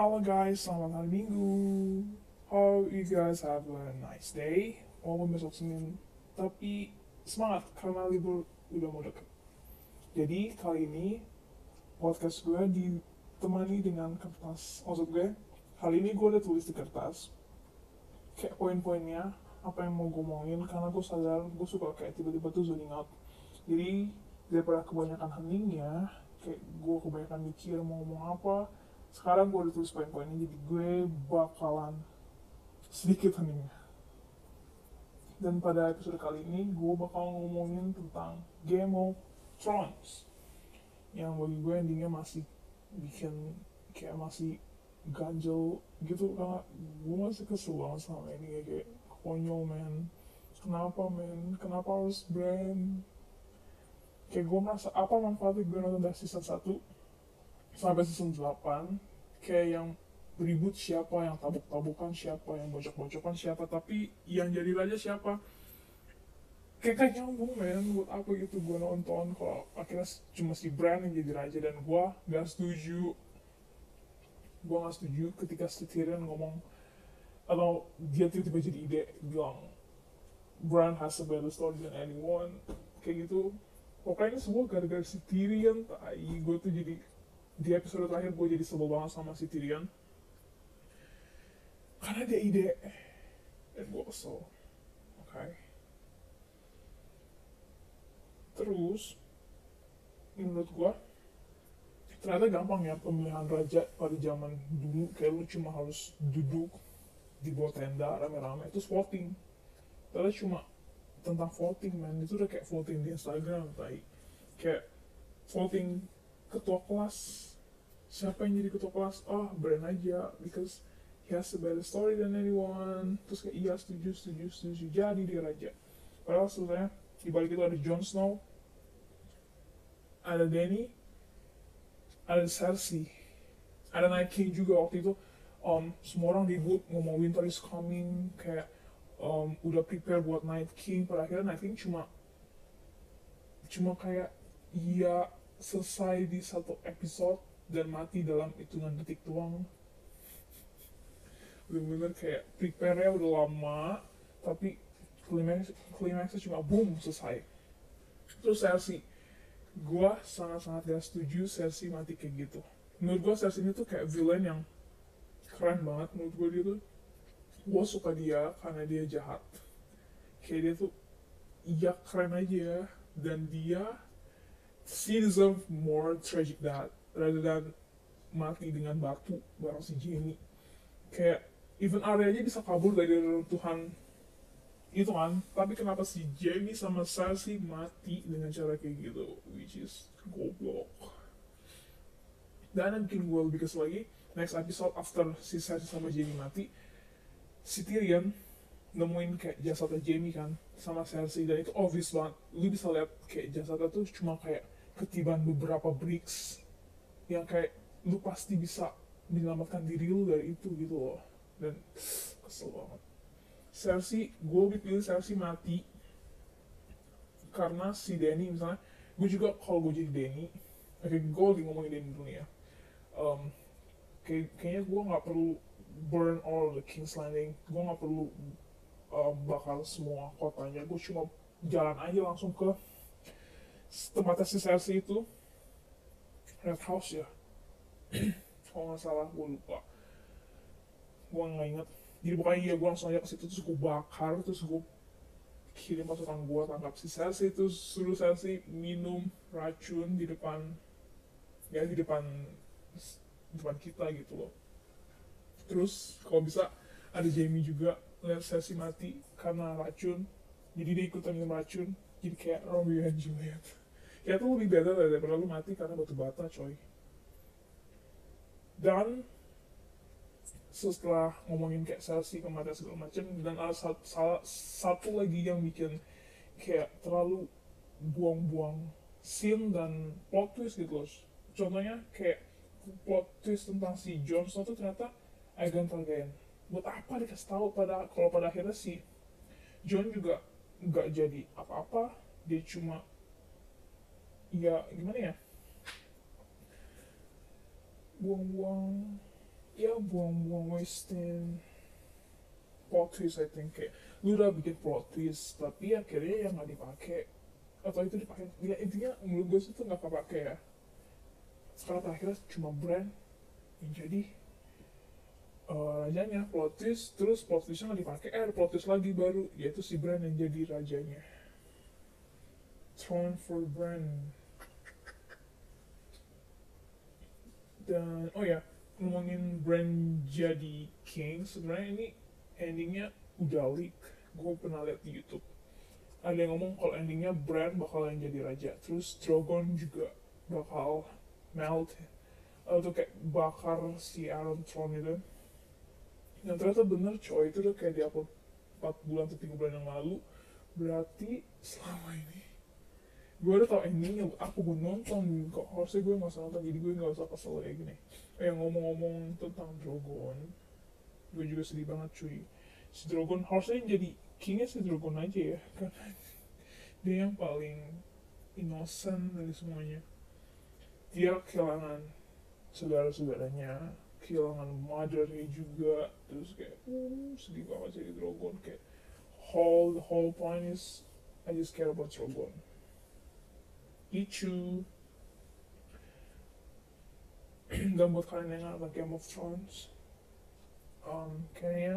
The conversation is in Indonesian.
Halo guys, selamat hari Minggu. Hope you guys have a nice day. Walaupun besok Senin, tapi semangat karena libur udah mau deket. Jadi kali ini podcast gue ditemani dengan kertas. Maksud gue, kali ini gue udah tulis di kertas kayak poin-poinnya apa yang mau gue omongin karena gue sadar gue suka kayak tiba-tiba tuh zoning out jadi daripada kebanyakan heningnya kayak gue kebanyakan mikir mau ngomong apa sekarang gue udah tulis poin-poinnya jadi gue bakalan sedikit heningnya. Dan pada episode kali ini gue bakal ngomongin tentang Game of Thrones. Yang bagi gue endingnya masih bikin kayak masih ganjel gitu karena gue masih kesel banget sama ini kayak konyol men. Kenapa men? Kenapa harus brand? Kayak gue merasa apa manfaatnya gue nonton dari season 1 sampai season 8 kayak yang ribut siapa yang tabuk-tabukan siapa yang bocok-bocokan siapa tapi yang jadi raja siapa? Kayak gak nyambung men buat apa gitu gue nonton kalau akhirnya cuma si Bran yang jadi raja dan gue gak setuju. Gue gak setuju ketika si Tyrion ngomong atau dia tiba-tiba jadi ide bilang Bran has a better story than anyone kayak gitu. Pokoknya semua gara-gara si Tyrion tai. Gue tuh jadi di episode terakhir gue jadi sebel banget sama si Tyrion. Karena dia ide. Dan gue kesel. Oke. Terus menurut gue ternyata gampang ya pemilihan raja pada zaman dulu. Kayak lu cuma harus duduk di bawah tenda rame-rame terus voting. Ternyata cuma tentang voting man. Itu udah kayak voting di Instagram tai. Kayak voting ketua kelas siapa yang jadi ketua kelas? Oh brand aja because he has a better story than anyone. Terus kayak iya setuju setuju setuju. Jadi dia raja. Padahal sebenarnya di balik itu ada Jon Snow ada Dany ada Cersei ada Night King juga waktu itu. Um, semua orang ribut ngomong Winter is coming kayak um, udah prepare buat Night King. Pada akhirnya Night King cuma cuma kayak iya selesai di satu episode dan mati dalam hitungan detik doang. Bener-bener kayak prepare-nya udah lama tapi climaxnya cuma boom selesai. Terus Cersei gue sangat-sangat gak setuju Cersei mati kayak gitu. Menurut gue Cersei ini tuh kayak villain yang keren banget menurut gue dia tuh. Gue suka dia karena dia jahat. Kayak dia tuh iya keren aja dan dia she deserve more tragic that rather than mati dengan batu bareng si Jamie kayak even Arya aja bisa kabur dari reruntuhan itu kan. Tapi kenapa si Jamie sama Cersei mati dengan cara kayak gitu? Which is goblok. Dan yang bikin gue lebih kesel lagi next episode after si Cersei sama Jamie mati si Tyrion nemuin kayak jasadnya Jamie kan sama Cersei. Dan itu obvious banget. Lu bisa lihat kayak jasadnya tuh cuma kayak ketiban beberapa bricks yang kayak lu pasti bisa menyelamatkan diri lu dari itu gitu loh. Dan kesel banget. Cersei gue pilih Cersei mati. Karena si Danny misalnya gue juga kalau gue jadi Danny oke gue lagi ngomongin Danny dulu ya. Um, kayak, kayaknya gue nggak perlu burn all the King's Landing. Gue nggak perlu uh, bakal semua kotanya. Gue cuma jalan aja langsung ke tempatnya si Cersei itu House ya? Kalau nggak salah gue lupa. Gue nggak inget jadi pokoknya iya gue langsung aja ke situ terus gue bakar terus gue kirim pasukan gue tangkap si Cersei terus suruh Cersei minum racun di depan ya di depan di depan kita gitu loh. Terus kalau bisa ada Jamie juga lihat Cersei mati karena racun. Jadi dia ikutan minum racun jadi kayak Romeo and Juliet ya itu lebih better daripada lu mati karena batu bata coy. Dan setelah ngomongin kayak Cersei kematian segala macam dan ada satu, salah, satu lagi yang bikin kayak terlalu buang-buang scene dan plot twist gitu loh. Contohnya kayak plot twist tentang si Jon Snow tuh ternyata Aegon Targaryen buat apa dikasih tahu pada kalau pada akhirnya si Jon juga nggak jadi apa-apa dia cuma ya gimana ya? Buang-buang ya buang-buang wasting plot twist I think. Kayak lu udah bikin plot twist tapi akhirnya yang nggak dipakai. Atau itu dipakai. Ya intinya menurut gue sih itu nggak kepake ya. Sekarang terakhir cuma brand yang jadi uh, rajanya. Plot twist terus plot twistnya nggak dipakai. Eh plot twist lagi baru yaitu si brand yang jadi rajanya. Throne for Brand dan oh ya ngomongin brand jadi king sebenarnya ini endingnya udah leak gue pernah lihat di YouTube. Ada yang ngomong kalau endingnya brand bakal yang jadi raja. Terus Drogon juga bakal melt. Atau kayak bakar si Iron Throne itu. Dan ternyata bener coy. Itu udah kayak di upload 4 bulan atau 3 bulan yang lalu. Berarti selama ini gue udah tau endingnya aku gue nonton kok harusnya gue gak usah nonton jadi gue gak usah kesel kayak gini. Eh ngomong-ngomong tentang Drogon gue juga sedih banget cuy. Si Drogon harusnya yang jadi kingnya si Drogon aja ya karena dia yang paling innocent dari semuanya. Dia kehilangan saudara-saudaranya kehilangan mothernya juga terus kayak uh, sedih banget jadi Drogon kayak whole the whole point is I just care about Drogon Ichu. Dan buat kalian yang nggak Game of Thrones. Um, kayaknya